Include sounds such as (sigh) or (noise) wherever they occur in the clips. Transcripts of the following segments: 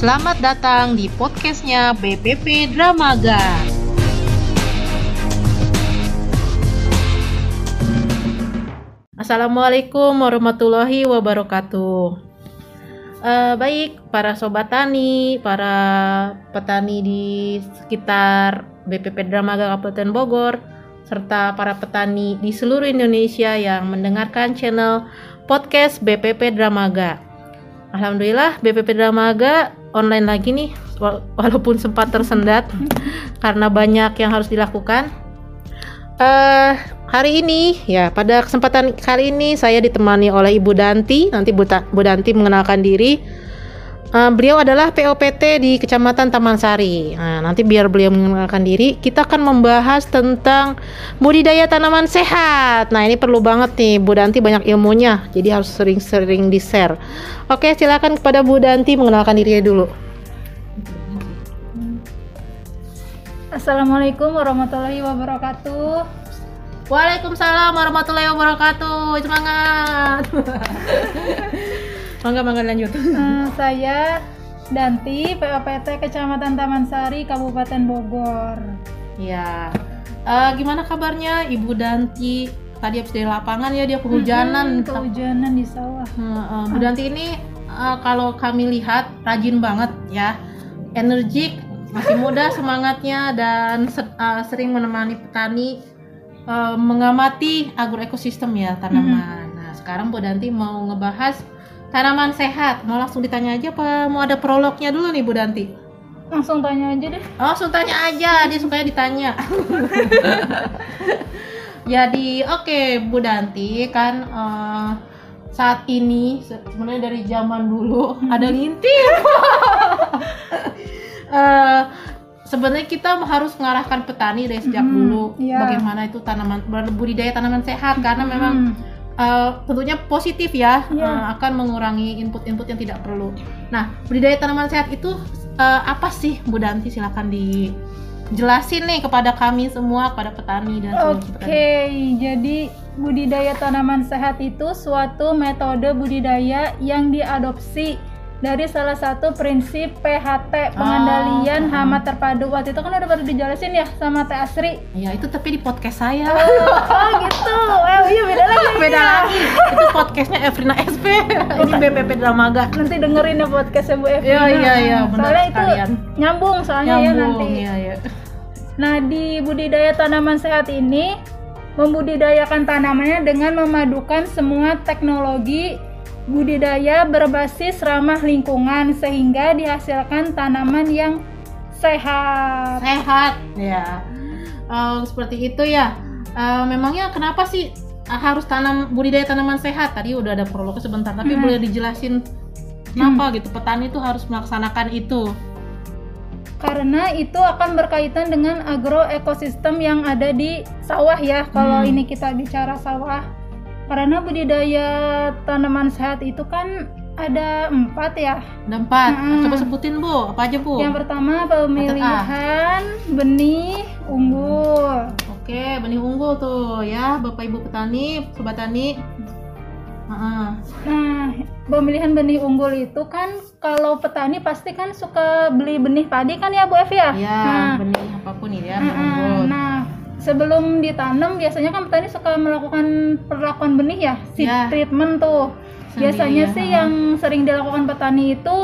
Selamat datang di podcastnya BPP Dramaga. Assalamualaikum warahmatullahi wabarakatuh. Uh, baik para sobat tani, para petani di sekitar BPP Dramaga Kabupaten Bogor, serta para petani di seluruh Indonesia yang mendengarkan channel podcast BPP Dramaga. Alhamdulillah BPP Dramaga online lagi nih walaupun sempat tersendat (laughs) karena banyak yang harus dilakukan. Uh, hari ini ya pada kesempatan kali ini saya ditemani oleh Ibu Danti. Nanti Bu, Bu Danti mengenalkan diri. Uh, beliau adalah POPT di Kecamatan Taman Sari. Nah, nanti biar beliau mengenalkan diri, kita akan membahas tentang budidaya tanaman sehat. Nah, ini perlu banget nih, Bu Danti banyak ilmunya, jadi harus sering-sering di-share. Oke, silakan kepada Bu Danti mengenalkan dirinya dulu. Assalamualaikum warahmatullahi wabarakatuh. Waalaikumsalam warahmatullahi wabarakatuh. Semangat. (laughs) mangga mangga lanjut. Uh, saya Danti, POPT Kecamatan Taman Sari, Kabupaten Bogor. Ya. Uh, gimana kabarnya Ibu Danti? Tadi habis dari lapangan ya dia kehujanan. Hmm, kehujanan di sawah. Uh, uh, Bu Danti ini uh, kalau kami lihat rajin banget ya, energik masih muda (laughs) semangatnya dan uh, sering menemani petani uh, mengamati agroekosistem ya tanaman. -hmm. Nah sekarang Bu Danti mau ngebahas tanaman sehat. Mau langsung ditanya aja apa mau ada prolognya dulu nih Bu Danti? Langsung tanya aja deh. Oh, langsung tanya aja, dia sukanya ditanya. (laughs) Jadi oke okay, Bu Danti kan uh, saat ini sebenarnya dari zaman dulu (laughs) ada lintir. uh, (laughs) sebenarnya kita harus mengarahkan petani dari sejak hmm, dulu yeah. bagaimana itu tanaman budidaya tanaman sehat karena hmm. Uh, tentunya positif ya yeah. Iya. uh, akan mengurangi input-input yang tidak perlu. Nah budidaya tanaman sehat itu uh, apa sih Bu Danti silakan dijelasin nih kepada kami semua kepada petani dan Oke okay, jadi budidaya tanaman sehat itu suatu metode budidaya yang diadopsi dari salah satu prinsip PHT pengendalian oh, hama terpadu. Waktu itu kan udah baru dijelasin ya sama Teh Asri. Ya itu tapi di podcast saya. Oh, oh gitu. Oh iya beda lagi. (laughs) Beda ya. lagi. Itu podcastnya Evrina SP ini BPP Dramaga. Nanti dengerin ya podcastnya Bu Evrina. Iya iya iya soalnya itu nyambung soalnya nyambung, ya nanti. iya, iya. nah di budidaya tanaman sehat ini membudidayakan tanamannya dengan memadukan semua teknologi budidaya berbasis ramah lingkungan sehingga dihasilkan tanaman yang sehat. Sehat, ya. Uh, seperti itu ya. Uh, memangnya kenapa sih harus tanam budidaya tanaman sehat? Tadi udah ada prolognya sebentar, tapi hmm. boleh dijelasin kenapa hmm. gitu petani itu harus melaksanakan itu? Karena itu akan berkaitan dengan agroekosistem yang ada di sawah ya. Kalau hmm. ini kita bicara sawah karena budidaya tanaman sehat itu kan ada empat ya? Ada empat. Hmm. coba sebutin bu. Apa aja bu? Yang pertama pemilihan benih unggul. Oke benih unggul tuh ya. Bapak ibu petani sobat tani. Nah, pemilihan benih unggul itu kan kalau petani pasti kan suka beli benih padi kan ya Bu Evi ya? Iya, nah, benih apa pun ya, uh, unggul. Nah, sebelum ditanam biasanya kan petani suka melakukan perlakuan benih ya seed ya. treatment tuh Sendiri, biasanya ya. sih yang sering dilakukan petani itu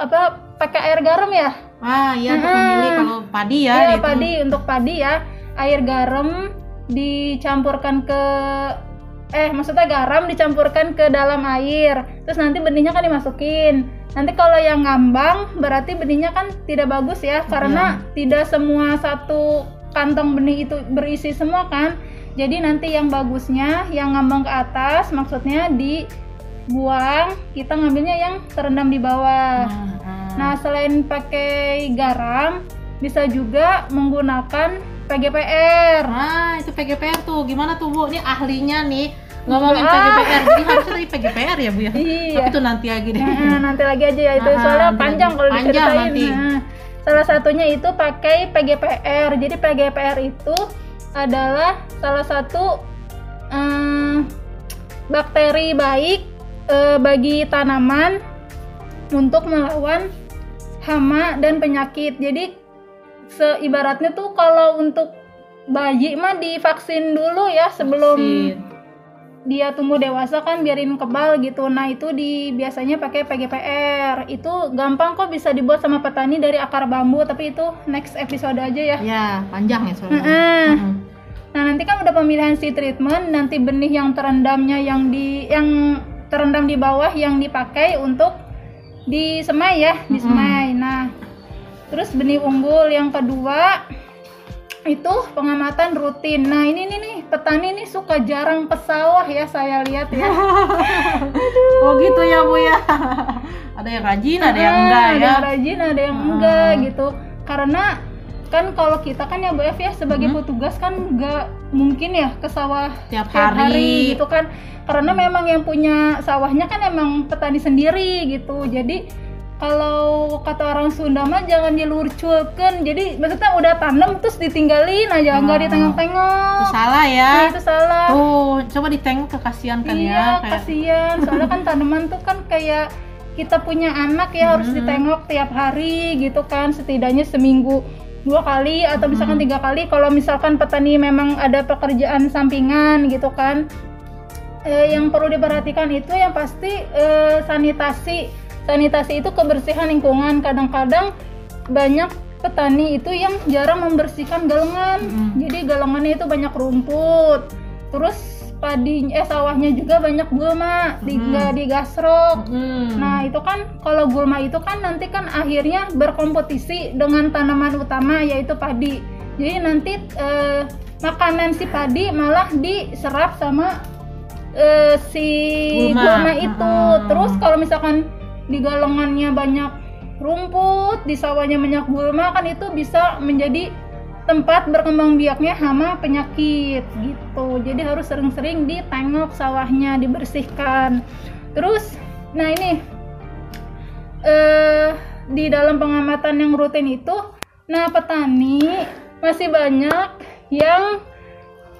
apa pakai air garam ya ah iya untuk memilih kalau padi ya iya gitu. padi untuk padi ya air garam dicampurkan ke eh maksudnya garam dicampurkan ke dalam air terus nanti benihnya kan dimasukin nanti kalau yang ngambang berarti benihnya kan tidak bagus ya karena ya. tidak semua satu kantong benih itu berisi semua kan? Jadi nanti yang bagusnya yang ngambang ke atas maksudnya dibuang kita ngambilnya yang terendam di bawah. Hmm. nah selain pakai garam bisa juga menggunakan PGPR nah itu PGPR tuh. Gimana tuh bu? Ini ahlinya nih ngomongin ah. PGPR jadi harusnya tadi PGPR ya bu ya? Iya. tapi itu nanti lagi deh. Nah, nanti lagi aja ya itu nah, soalnya panjang kalau diceritain. nanti. Nah, Salah satunya itu pakai PGPR. Jadi PGPR itu adalah salah satu um, bakteri baik uh, bagi tanaman untuk melawan hama dan penyakit. Jadi seibaratnya tuh kalau untuk bayi mah divaksin dulu ya sebelum Vaksin. Dia tumbuh dewasa kan biarin kebal gitu. Nah, itu di biasanya pakai PGPR. Itu gampang kok bisa dibuat sama petani dari akar bambu, tapi itu next episode aja ya. Ya, panjang ya soalnya. Heeh. Mm-mm. Nah, nanti kan udah pemilihan seed treatment, nanti benih yang terendamnya yang di yang terendam di bawah yang dipakai untuk disemai ya, disemai. Nah, terus benih unggul yang kedua itu pengamatan rutin. Nah, ini nih petani nih suka jarang ke sawah ya saya lihat ya. (laughs) Oh gitu ya Bu ya. ada yang rajin, ada yang Ah, enggak ada ya. yang rajin, ada yang enggak gitu. Karena kan kalau kita kan ya Bu F ya sebagai petugas kan enggak mungkin ya ke sawah Tiap tiap hari. gitu kan. Karena memang yang punya sawahnya kan emang petani sendiri gitu. Jadi kalau kata orang Sunda mah jangan dilurculkan. Jadi maksudnya udah tanam terus ditinggalin aja, enggak Ah. ditengok-tengok. Itu salah ya. Nah, itu salah. Tuh, coba ditengok ke kasihan kan iya, ya. Kayak, kasihan. Soalnya kan (laughs) tanaman tuh kan kayak kita punya anak ya harus Hmm. ditengok tiap hari gitu kan, setidaknya seminggu dua kali atau misalkan Hmm. tiga kali. Kalau misalkan petani memang ada pekerjaan sampingan gitu kan, eh, yang perlu diperhatikan itu yang pasti eh, sanitasi. Sanitasi itu kebersihan lingkungan. Kadang-kadang banyak petani itu yang jarang membersihkan galengan. Mm. Jadi galengannya itu banyak rumput. Terus padi eh sawahnya juga banyak gulma, di, Mm. nggak digasrok. Mm. Nah, itu kan kalau gulma itu kan nanti kan akhirnya berkompetisi dengan tanaman utama yaitu padi. Jadi nanti eh, makanan si padi malah diserap sama eh, si Gulma. gulma itu. Mm. Terus kalau misalkan di galengannya banyak rumput, di sawahnya banyak gulma kan itu bisa menjadi tempat berkembang biaknya hama penyakit gitu. Jadi harus sering-sering ditengok sawahnya, dibersihkan. Terus, nah ini eh di dalam pengamatan yang rutin itu, nah petani masih banyak yang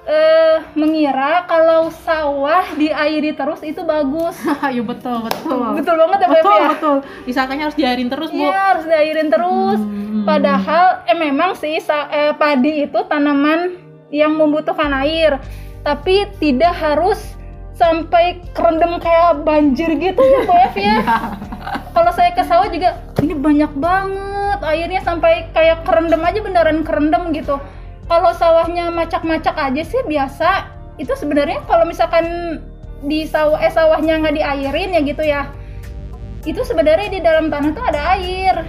eh mengira kalau sawah diairi terus itu bagus. (laughs) Iya betul, betul. (laughs) Betul banget ya, betul, ya? betul. Disangkanya harus diairin terus, Bu. Iya harus diairin terus. Hmm. Padahal eh memang sih eh, padi itu tanaman yang membutuhkan air, tapi tidak harus sampai kerendam kayak banjir gitu ya Bu ya. (laughs) Iya. Kalau saya ke sawah juga ini banyak banget airnya sampai kayak kerendam aja beneran kerendam gitu. Kalau sawahnya macak-macak aja sih biasa. Itu sebenarnya kalau misalkan di sawah eh sawahnya nggak diairin ya gitu ya itu sebenarnya di dalam tanah tuh ada air.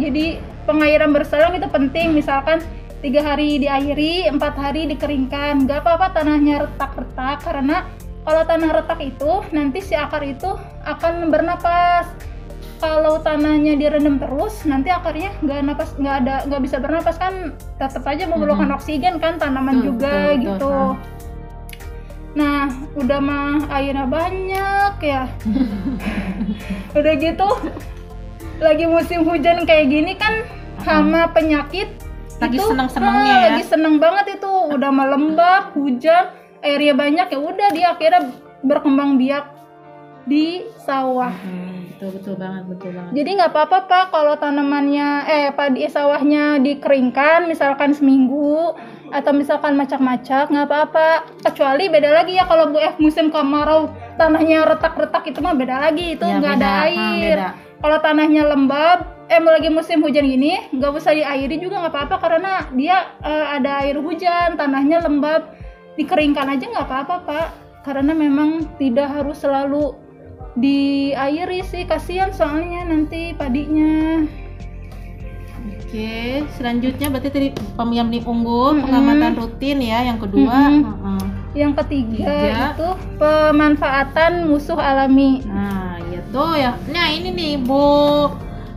Jadi pengairan berselang itu penting. Misalkan tiga hari diairi empat hari dikeringkan. Nggak apa-apa tanahnya retak-retak karena kalau tanah retak itu nanti si akar itu akan bernapas kalau tanahnya direndam terus nanti akarnya nggak napas nggak ada nggak bisa bernapas kan tetap aja memerlukan oksigen kan tanaman Betul, juga betul, betul. gitu. nah udah mah airnya banyak ya. (laughs) Udah gitu lagi musim hujan kayak gini kan hama penyakit Lagi itu seneng-senengnya ah, ya. lagi seneng banget itu. Udah melembab hujan airnya banyak ya udah dia akhirnya berkembang biak di sawah. Hmm, betul, betul banget, betul banget. jadi nggak apa-apa pak kalau tanamannya eh padi sawahnya dikeringkan misalkan seminggu atau misalkan macak-macak nggak apa-apa kecuali beda lagi ya kalau Bu F musim kemarau tanahnya retak-retak itu mah beda lagi itu Ya, nggak ada beda. Ah, air beda. kalau tanahnya lembab eh lagi musim hujan gini nggak usah diairi juga nggak apa-apa karena dia eh, ada air hujan tanahnya lembab dikeringkan aja nggak apa-apa pak karena memang tidak harus selalu diairi sih kasihan soalnya nanti padinya Oke, selanjutnya berarti tadi pemilihan benih unggul, Mm-mm. pengamatan rutin ya. Yang kedua, Mm-mm. heeh. yang ketiga Tiga. itu pemanfaatan musuh alami Nah, iya tuh ya. Nah, ini nih Bu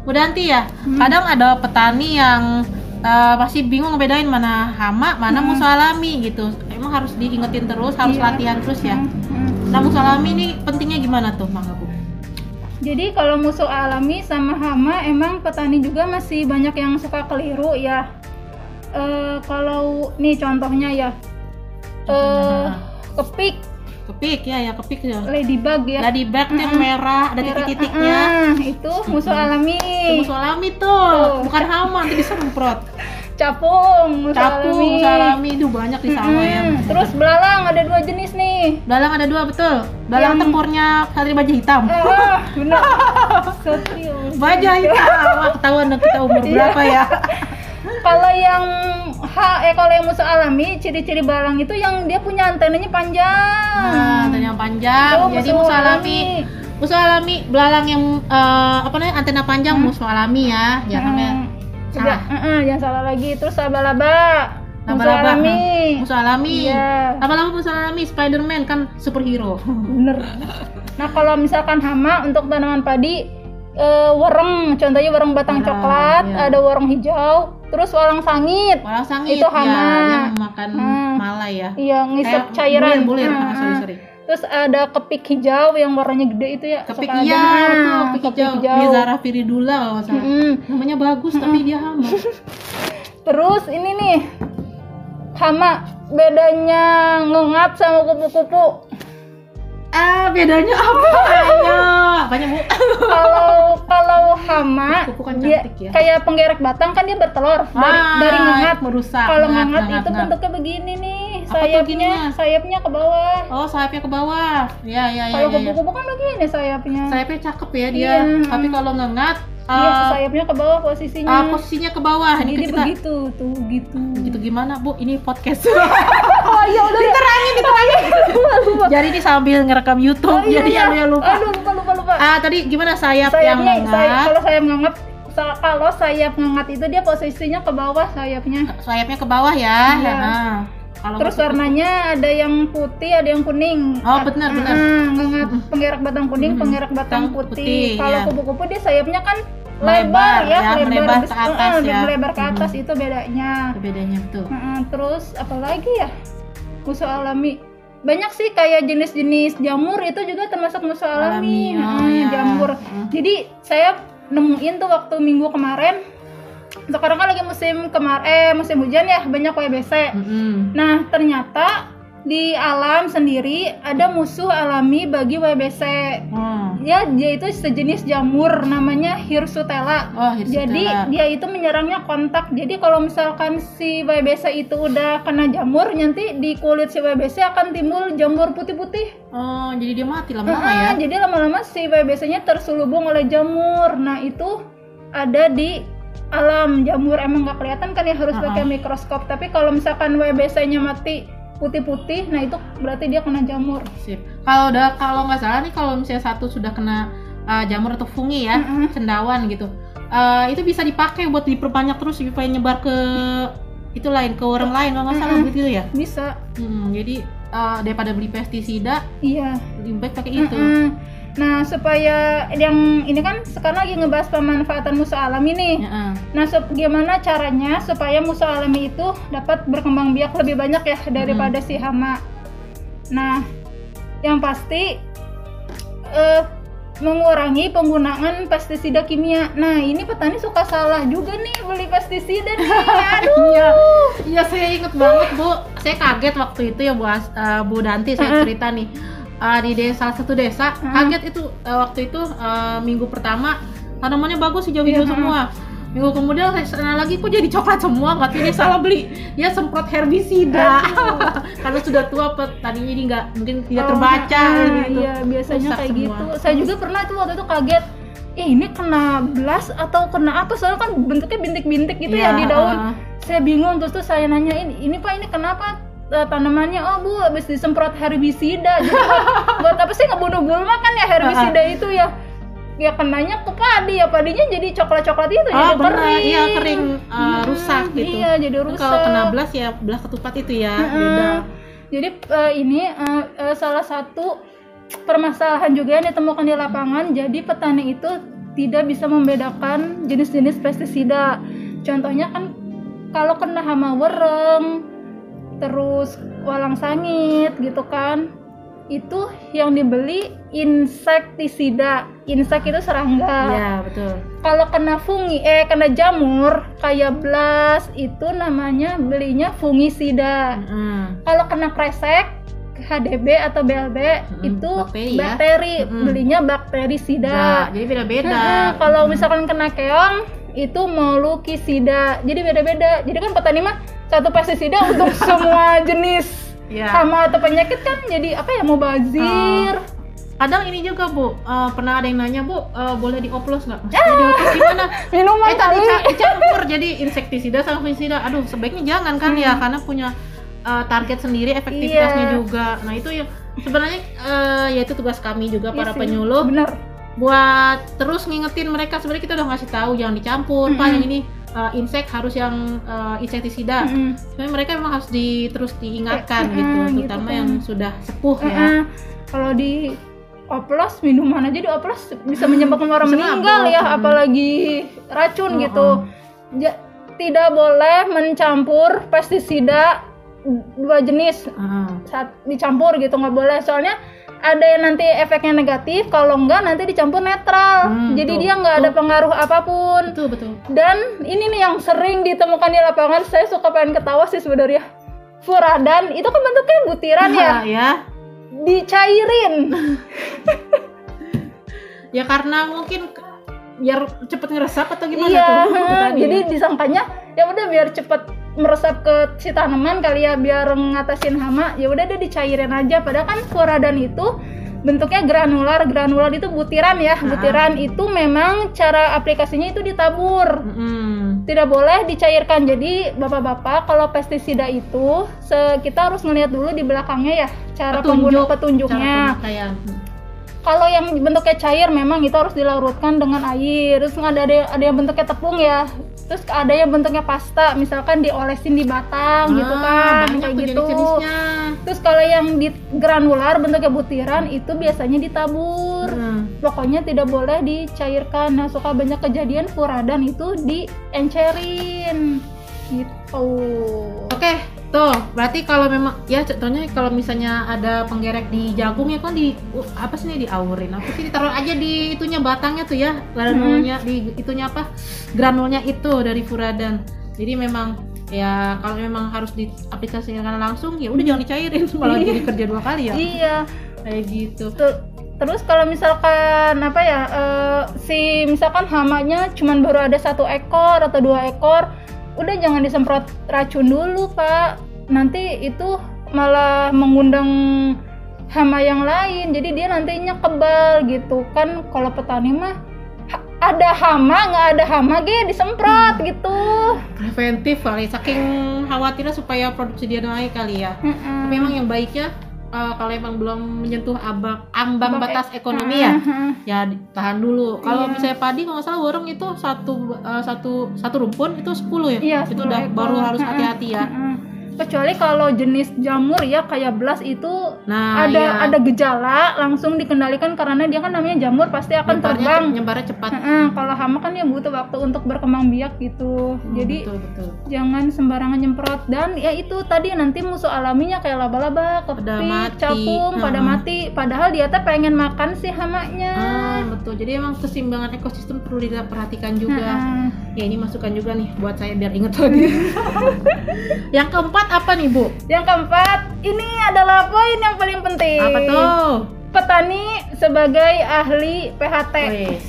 Bu Danti ya. Kadang ada petani yang eh, masih bingung ngebedain mana hama, mana musuh alami gitu. Emang harus diingetin terus, harus Iya. latihan terus ya. Hmm. Nah, musuh alami ini pentingnya gimana tuh, Mangga Bu? Jadi kalau musuh alami sama hama emang petani juga masih banyak yang suka keliru ya. Eh kalau nih contohnya ya, eh Contohnya. kepik. kepik ya ya kepik ya. Ladybug ya. Ladybug tuh yang merah ada titik-titiknya. ah, itu musuh alami. Itu musuh alami tuh. Bukan hama nanti disemprot (laughs) capung capung alami musuh alami itu banyak di ya Mm, terus belalang ada dua jenis nih Dalang ada dua betul. Dalang Yang- tempurnya satria baja hitam. ah bener (laughs) serius Baja hitam. Wah, ketahuan dong kita umur (laughs) Iya. berapa ya? kalau yang H eh kalau yang musuh alami ciri-ciri belalang itu yang dia punya antenanya panjang Nah, yang panjang. Tuh, Jadi musuh alami. Musuh alami belalang yang eh, apa namanya antena panjang musuh alami ya. Jangan Hmm. salah. Udah, eh, eh, jangan salah lagi terus laba-laba Laba-laba, alami hmm. Musuh alami. Iya. Lama-lama musuh alami Spiderman kan superhero. bener nah kalau misalkan hama untuk tanaman padi eh, wereng contohnya wereng batang Wereng, coklat iya. ada wereng hijau terus walang sangit Walang sangit Itu ya, hama. yang makan Hmm. malai ya. iya Kayak cairan bulir, bulir. Hmm, Ah, sorry, hmm. sorry. Terus ada kepik hijau yang warnanya gede itu ya Kepik suka iya, betul, kepik hijau. Bizarra viridula kalau nggak salah. Mm-mm. Namanya bagus tapi dia hama. (laughs) terus ini nih hama bedanya ngengap sama kupu-kupu Ah, bedanya apa? Ayo, apanya bu? kalau kalau hama Kupu kan dia ya. kayak penggerek batang kan dia bertelur dari Ah, dari ngengat merusak. kalau ngengat, itu bentuknya begini nih Apa sayapnya gininya? sayapnya ke bawah Oh, sayapnya ke bawah. Ya, ya, ya. kalau ya, ya. kupu-kupu kan begini sayapnya Sayapnya cakep ya dia. Iya. Tapi kalau ngengat, iya eh, sayapnya ke bawah posisinya ah, posisinya ke bawah. Ini jadi kita begitu tuh gitu gitu gimana bu? Ini podcast. (laughs) oh iya udah diterangin diterangin (laughs) lupa lupa Jadi ini sambil ngerekam YouTube. Oh, iya, jadi iya. ya ya lupa. aduh lupa lupa lupa Ah, tadi gimana sayap yang sayapnya say- ngengat? kalau sayap ngengat sa- kalau sayap ngengat itu dia posisinya ke bawah sayapnya Sayapnya ke bawah ya. Iya. Nah, kalau terus warnanya ada yang putih ada yang kuning Oh, benar, benar. Ah, ngengat penggerak batang kuning penggerak batang putih, putih, kalau iya. kupu-kupu dia sayapnya kan lebar Lebar, ya, ya, melebar ke atas ah, ya. melebar ke atas Mm-mm. itu bedanya Itu bedanya tuh. Heeh, terus apa lagi ya musuh alami banyak sih kayak jenis-jenis jamur itu juga termasuk musuh alami, Alami, oh, Heeh, ya. jamur Hmm. jadi saya nemuin tuh waktu minggu kemarin sekarang kan lagi musim kemar eh musim hujan ya banyak WBC Mm-mm. nah ternyata di alam sendiri ada musuh alami bagi WBC Oh. ya dia itu sejenis jamur namanya Hirsutella Oh, hirsutella. jadi dia itu menyerangnya kontak. Jadi kalau misalkan si WBC itu udah kena jamur, nanti di kulit si WBC akan timbul jamur putih-putih. Oh, jadi dia mati lama-lama ya. Jadi lama-lama si WBC-nya terselubung oleh jamur. Nah itu ada di alam jamur emang nggak kelihatan kan ya harus Ah, pakai ah. mikroskop. Tapi kalau misalkan WBC-nya mati putih-putih, nah itu berarti dia kena jamur. Sip. Kalau udah kalau nggak salah nih kalau misalnya satu sudah kena uh, jamur atau fungi ya, Mm-mm. cendawan gitu. uh, itu bisa dipakai buat diperbanyak terus supaya nyebar ke itu lain ke orang lain kalau nggak salah Mm-mm. begitu ya. Bisa, Hmm, jadi uh, daripada beli pestisida iya. lebih baik pakai itu. Nah, supaya yang ini kan sekarang lagi ngebahas pemanfaatan musuh alami nih. Ya, uh. Nah, sup- gimana caranya supaya musuh alami itu dapat berkembang biak lebih banyak ya daripada si hama. Nah, yang pasti eh, mengurangi penggunaan pestisida kimia. Nah, ini petani suka salah juga nih beli pestisida nih. (laughs) Aduh. Iya, iya saya inget banget bu. Saya kaget waktu itu ya bu, As- uh, bu Danti saya cerita nih Uh, di desa salah satu desa Mm-mm. kaget itu uh, waktu itu uh, minggu pertama tanamannya bagus hijau-hijau Iya, semua. Minggu kemudian saya sana lagi kok jadi coklat semua nggak dia salah beli dia semprot herbisida (laughs) karena sudah tua petaninya ini nggak mungkin tidak Oh, terbaca ah, gitu. Iya, biasanya Rusak kayak semua. gitu. Saya juga pernah itu waktu itu kaget. Eh, ini kena blas atau kena apa? Soalnya kan bentuknya bintik-bintik gitu ya Iya, di daun. Saya bingung terus tuh saya nanya ini, ini Pak ini kenapa eh, tanamannya? Oh, Bu, habis disemprot herbisida. Jadi (laughs) buat, buat apa sih ngebunuh bulma kan ya herbisida itu ya? Ya kenanya ke padi ya padinya jadi coklat-coklat itu Oh jadi benar, kering. iya kering uh, Hmm, rusak gitu. Iya, jadi rusak. Kalau kena belas ya belah ketupat itu ya beda. Jadi eh, ini eh, eh, salah satu permasalahan juga yang ditemukan di lapangan. Jadi petani itu tidak bisa membedakan jenis-jenis pestisida. Contohnya kan kalau kena hama wereng, terus walang sangit gitu kan. Itu yang dibeli insektisida. Insek itu serangga Iya betul. kalau kena fungi eh kena jamur kayak blas itu namanya belinya fungisida Mm-mm. kalau kena kresek HDB atau BLB Mm-mm, itu bakteri ya. bakteri, Mm-mm. belinya bakteri Nah, jadi beda-beda. Nah, kalau misalkan kena keong itu molukisida. Jadi beda-beda. Jadi kan petani mah satu pestisida untuk (laughs) semua jenis ya. hama atau penyakit kan jadi apa ya mau bazir. Kadang ini juga Bu, eh, pernah ada yang nanya Bu, eh, boleh dioplos nggak? Maksudnya dioplos gimana? (laughs) Minuman Eh tadi kali. ca- dicampur jadi insektisida sama fungisida. Aduh, sebaiknya jangan kan ya karena punya uh, target sendiri efektivitasnya Iya. juga. Nah, itu yang sebenarnya uh, yaitu tugas kami juga Iya para penyuluh Bener. buat terus ngingetin mereka sebenarnya kita udah ngasih tahu jangan dicampur, Pak, Mm-mm. yang ini uh, insek harus yang uh, insektisida. Mm-mm. Tapi mereka memang harus di, terus diingatkan Mm-mm, gitu, gitu terutama kan. yang sudah sepuh ya. Eh-eh. Kalau di oplos minuman aja di oplos bisa menyebabkan orang Bisa meninggal ya, Hmm. apalagi racun Oh, gitu. oh. Ja- tidak boleh mencampur pestisida dua jenis Ah. saat dicampur gitu nggak boleh soalnya ada yang nanti efeknya negatif kalau enggak nanti dicampur netral Hmm, jadi tuh. dia nggak ada pengaruh apa pun Betul betul. dan ini nih yang sering ditemukan di lapangan saya suka pengen ketawa sih sebenarnya furadan itu kan bentuknya butiran ya ya. dicairin (laughs) Ya karena mungkin biar cepet ngeresap atau gimana iya tuh? (laughs) Tadi jadi ya. disangkanya ya udah biar cepet meresap ke si tanaman kali ya biar ngatasin hama ya udah deh dicairin aja. Padahal kan furadan itu bentuknya granular. Granular itu butiran ya. Ah. butiran itu memang cara aplikasinya itu ditabur. Mm-mm. tidak boleh dicairkan. Jadi bapak-bapak kalau pestisida itu kita harus ngelihat dulu di belakangnya ya cara pengguna petunjuknya. Cara. Kalau yang bentuknya cair memang itu harus dilarutkan dengan air. Terus ada ada ada yang bentuknya tepung ya. Terus ada yang bentuknya pasta misalkan diolesin di batang gitu Ah, kan banyak kayak gitu. terus kalau yang di granular bentuknya butiran itu biasanya ditabur. Hmm. pokoknya tidak boleh dicairkan. Nah suka banyak kejadian furadan itu diencerin. Gitu. Oke, tuh berarti kalau memang ya contohnya kalau misalnya ada penggerek di jagung ya kan di uh, apa sih ini diaurin? Apa sih ditaruh aja di itunya batangnya tuh ya granulnya di itunya apa granulnya itu dari furadan. Jadi memang ya kalau memang harus diaplikasikan langsung ya udah jangan dicairin (laughs) malah jadi kerja dua kali ya. Iya. Kayak gitu. Ter- terus kalau misalkan apa ya eh, si misalkan hamanya cuman baru ada satu ekor atau dua ekor udah jangan disemprot racun dulu pak. Nanti itu malah mengundang hama yang lain. Jadi dia nantinya kebal gitu kan. Kalau petani mah ada hama nggak ada hama ge disemprot gitu. Preventif kali saking khawatirnya supaya produksi dia naik kali ya. Mm-mm. Tapi memang yang baiknya eh, kalau emang belum menyentuh abang, ambang Abang batas ek- ekonomi ya, (laughs) Mm-mm. ya tahan dulu. Kalau Iya. misalnya padi kalau nggak salah warung itu satu eh, satu satu rumpun itu 10 ya. Iya, itu 10 udah ekor. baru harus hati-hati ya. Kecuali kalau jenis jamur ya kayak belas itu Nah, ada iya. ada gejala langsung dikendalikan karena dia kan namanya jamur pasti akan Nyebarnya terbang. nyebarnya cepat. Kalau hama kan ya butuh waktu untuk berkembang biak gitu. Hmm, Jadi betul betul. jangan sembarangan nyemprot dan ya itu tadi nanti musuh alaminya kayak laba-laba, Pada kepik, mati. capung, pada Hmm. mati. Padahal dia teh pengen makan si hamanya. Ah, betul. Jadi emang keseimbangan ekosistem perlu diperhatikan juga. Heeh. Ya ini masukan juga nih buat saya biar inget lagi. (laughs) yang keempat apa nih Bu? Yang keempat, ini adalah poin yang paling penting. Apa tuh? petani sebagai ahli PHT. Wes.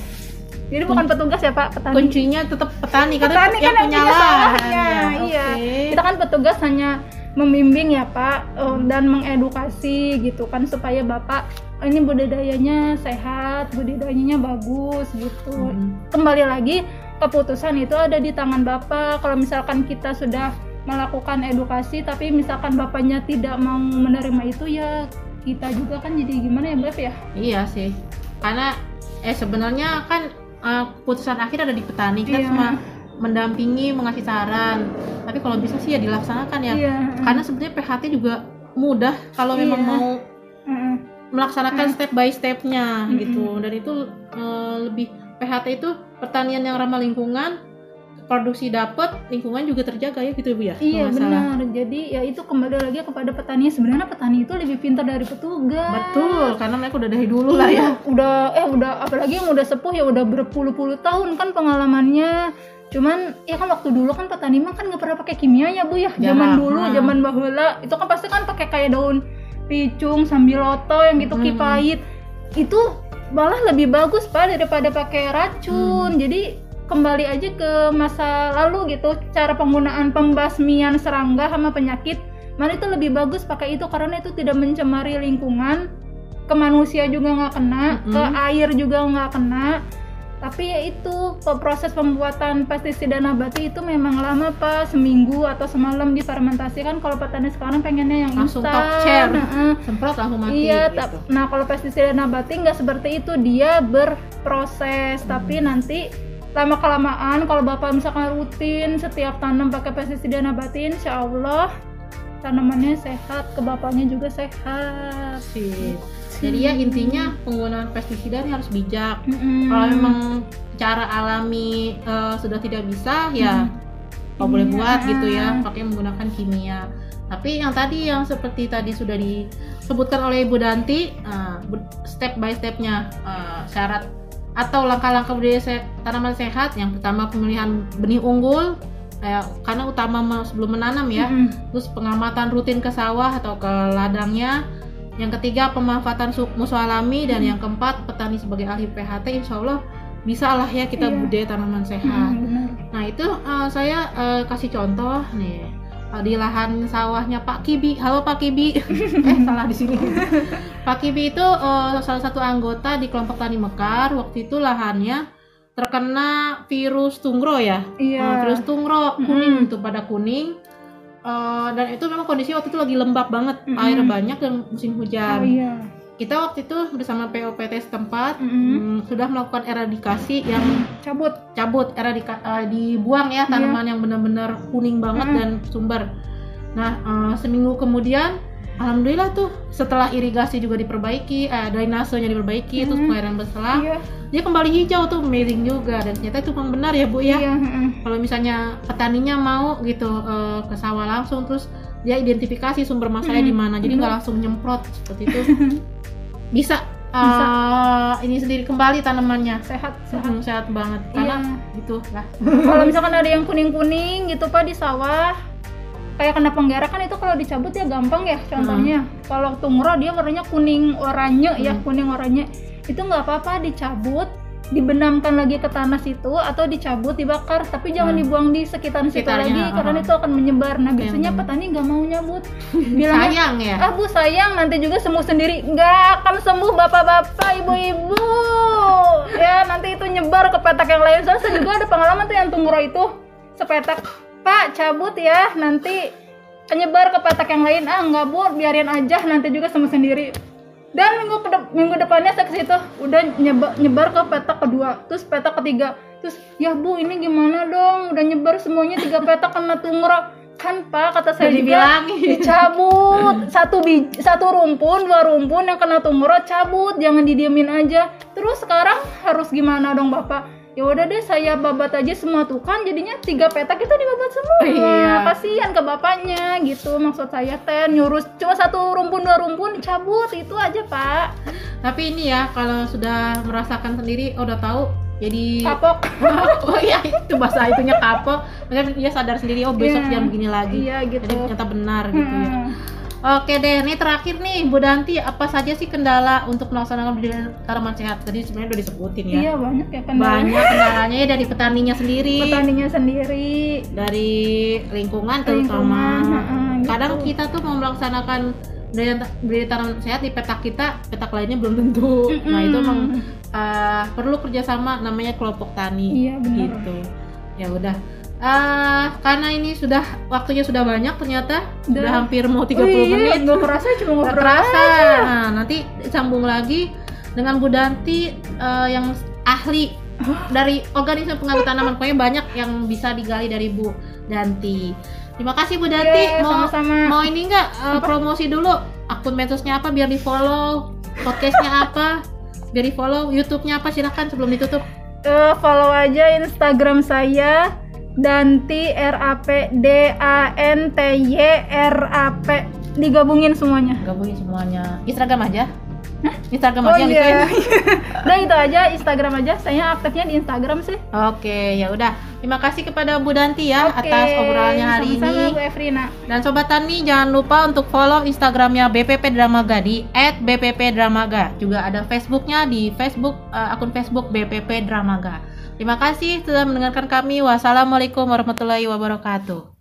Jadi bukan petugas ya Pak, petani. kuncinya tetap petani karena Petani kan yang punya salahnya. ya. Iya. Kita kan petugas hanya membimbing ya Pak eh, dan mengedukasi gitu kan supaya Bapak ini budidayanya sehat, budidayanya bagus gitu. Hmm. Kembali lagi keputusan itu ada di tangan Bapak. Kalau misalkan kita sudah melakukan edukasi tapi misalkan Bapaknya tidak mau menerima itu ya kita juga kan jadi gimana ya Beb ya? Iya sih. Karena eh sebenarnya kan eh, keputusan akhir ada di petani kita Iya. cuma mendampingi, mengasih saran. Tapi kalau bisa sih ya dilaksanakan ya. Iya. Karena sebenarnya PHT juga mudah kalau memang Iya. mau Mm-mm. melaksanakan step by stepnya Mm-mm. gitu. Dan itu eh, lebih PHT itu pertanian yang ramah lingkungan, produksi dapat, lingkungan juga terjaga ya gitu ya Bu ya. Iya benar. Jadi ya itu kembali lagi kepada petani. Sebenarnya petani itu lebih pintar dari petugas. Betul, karena mereka udah dari dulu lah ya. Iya, udah eh udah apalagi yang udah sepuh ya udah berpuluh-puluh tahun kan pengalamannya. Cuman ya kan waktu dulu kan petani mah kan nggak pernah pakai kimia ya bu ya. Zaman Jarang, dulu, hmm. zaman bahula itu kan pasti kan pakai kayak daun picung sambiloto yang gitu Hmm. kipait itu malah lebih bagus pak daripada pakai racun Hmm. jadi kembali aja ke masa lalu gitu cara penggunaan pembasmian serangga sama penyakit malah itu lebih bagus pakai itu karena itu tidak mencemari lingkungan ke manusia juga nggak kena Mm-mm. ke air juga nggak kena tapi ya itu proses pembuatan pestisida nabati itu memang lama pak seminggu atau semalam difermentasi kan kalau petani sekarang pengennya yang Langsung instan top chair. Heeh. semprot langsung mati Iya, gitu. nah kalau pestisida nabati nggak seperti itu, dia berproses. Tapi Hmm. nanti lama kelamaan kalau bapak misalkan rutin setiap tanam pakai pestisida nabati, insya Allah tanamannya sehat, ke bapaknya juga sehat. Sip. Jadi ya intinya penggunaan pestisida ini harus bijak Mm-mm. kalau memang cara alami eh, sudah tidak bisa ya Hmm. boleh Iya. buat gitu ya pakai menggunakan kimia tapi yang tadi yang seperti tadi sudah disebutkan oleh Ibu Danti bu- step by stepnya eh, syarat atau langkah-langkah budidaya se- tanaman sehat yang pertama pemilihan benih unggul eh, karena utama sebelum menanam ya Mm-mm. terus pengamatan rutin ke sawah atau ke ladangnya yang ketiga pemanfaatan su- musuh alami dan yang keempat petani sebagai ahli PHT insya Allah bisa lah ya kita Iya. budaya tanaman sehat Mm, benar. Nah itu eh, saya eh, kasih contoh nih eh, di lahan sawahnya Pak Kibi. Halo Pak Kibi. (laughs) eh salah di sini. Pak Kibi itu eh, salah satu anggota di kelompok tani Mekar. Waktu itu lahannya terkena virus tungro ya. Iya. Eh, virus tungro kuning Mm-mm. itu pada kuning. Eh, dan itu memang kondisi waktu itu lagi lembab banget, Mm-mm. air banyak dan musim Oh hujan. iya. Kita waktu itu bersama POPT setempat mm, sudah melakukan eradikasi yang Cabut. cabut eradika eh, dibuang ya tanaman yang benar-benar kuning banget Mm. dan sumber. Nah eh, seminggu kemudian, alhamdulillah tuh setelah irigasi juga diperbaiki, eh, drainasenya diperbaiki, terus Mm. pengairan berselang, Iya. dia kembali hijau tuh amazing juga dan ternyata itu memang benar ya bu ya. Iya. Kalau misalnya petaninya mau gitu eh, ke sawah langsung terus dia identifikasi sumber masalahnya Mm, di mana, jadi nggak benar. langsung nyemprot seperti itu. (laughs) Bisa. eh, Bisa. ini sendiri kembali tanamannya Sehat. Sehat. sehat, sehat banget karena Iya. gitu lah kalau misalkan ada yang kuning-kuning gitu pak di sawah kayak kena penggara kan itu kalau dicabut ya gampang ya contohnya. Kalau tungro dia warnanya kuning oranye ya Hmm. kuning oranye. Itu nggak apa-apa dicabut dibenamkan lagi ke tanah situ atau dicabut dibakar. Tapi jangan Hmm. dibuang di sekitar situ Sekitarnya, lagi karena uh-huh. itu akan menyebar. Nah biasanya petani nggak mau nyabut. (laughs) Bilangnya sayang ya? Ah bu sayang nanti juga sembuh sendiri. Nggak akan sembuh bapak-bapak ibu-ibu. Ya nanti itu nyebar ke petak yang lain. Soalnya saya juga ada pengalaman tuh yang tungro itu sepetak pak cabut ya. Nanti nyebar ke petak yang lain. Ah nggak bu. Biarin aja. Nanti juga sembuh sendiri. Dan minggu ke minggu depannya saya ke situ. Udah nyebar, nyebar ke petak kedua terus petak ketiga. Terus ya bu ini gimana dong? Udah nyebar semuanya tiga petak kena tungro kan pak kata saya dibilangin. dicabut. Satu bij satu rumpun dua rumpun yang kena tungro cabut. Jangan didiemin aja. Terus sekarang harus gimana dong bapak ya udah deh saya babat aja semua tuh kan jadinya tiga petak itu dibabat semua. Iya. kasihan ke bapaknya gitu. Maksud saya ten nyurus cuma satu rumpun dua rumpun dicabut itu aja pak. Tapi ini ya kalau sudah merasakan sendiri oh, udah tahu jadi kapok. (laughs) Oh iya itu bahasa itunya kapok. Maksudnya dia sadar sendiri oh besok Iya. jangan begini lagi. Iya gitu. Jadi ternyata benar gitu ya. Hmm. Oke deh, ini terakhir nih Bu Danti, apa saja sih kendala untuk melaksanakan budidaya tanaman sehat? Tadi sebenarnya udah disebutin ya. iya banyak ya kan Banyak kendalanya ya dari petaninya sendiri, petaninya sendiri dari lingkungan Lingkungan, terutama. heeh, gitu. Kadang kita tuh mau melaksanakan budidaya tanaman sehat di petak kita, petak lainnya belum tentu. Nah itu emang uh, perlu kerjasama namanya kelompok tani. iya benar Gitu. Ya udah. Uh, karena ini sudah waktunya sudah banyak ternyata Udah. udah hampir mau 30 Oh iya, menit nggak kerasa cuma ngobrol kerasa. Nah, nanti sambung lagi dengan Bu Danti eh, yang ahli (gasps) dari organisasi pengaruh tanaman. Pokoknya banyak yang bisa digali dari Bu Danti. Terima kasih Bu Danti. Iya, mau sama-sama. mau ini enggak promosi dulu akun medsosnya apa biar di follow, podcastnya apa biar di follow, YouTube-nya apa silakan sebelum ditutup. Eh, follow aja Instagram saya Danti R A P D A N T Y R A P digabungin semuanya Gabungin semuanya. Instagram aja. Instagram Oh aja yang iya. dituin. (laughs) Udah itu aja Instagram aja. Saya aktifnya di Instagram sih. Oke, ya udah. Terima kasih kepada Bu Danti ya Oke, atas obrolannya hari sama-sama, ini. Bu Efrina. Dan Sobat Tani jangan lupa untuk follow Instagramnya BPP Dramaga di @bppdramaga. Juga ada Facebooknya di Facebook eh, akun Facebook BPP Dramaga. Terima kasih sudah mendengarkan kami. Wassalamualaikum warahmatullahi wabarakatuh.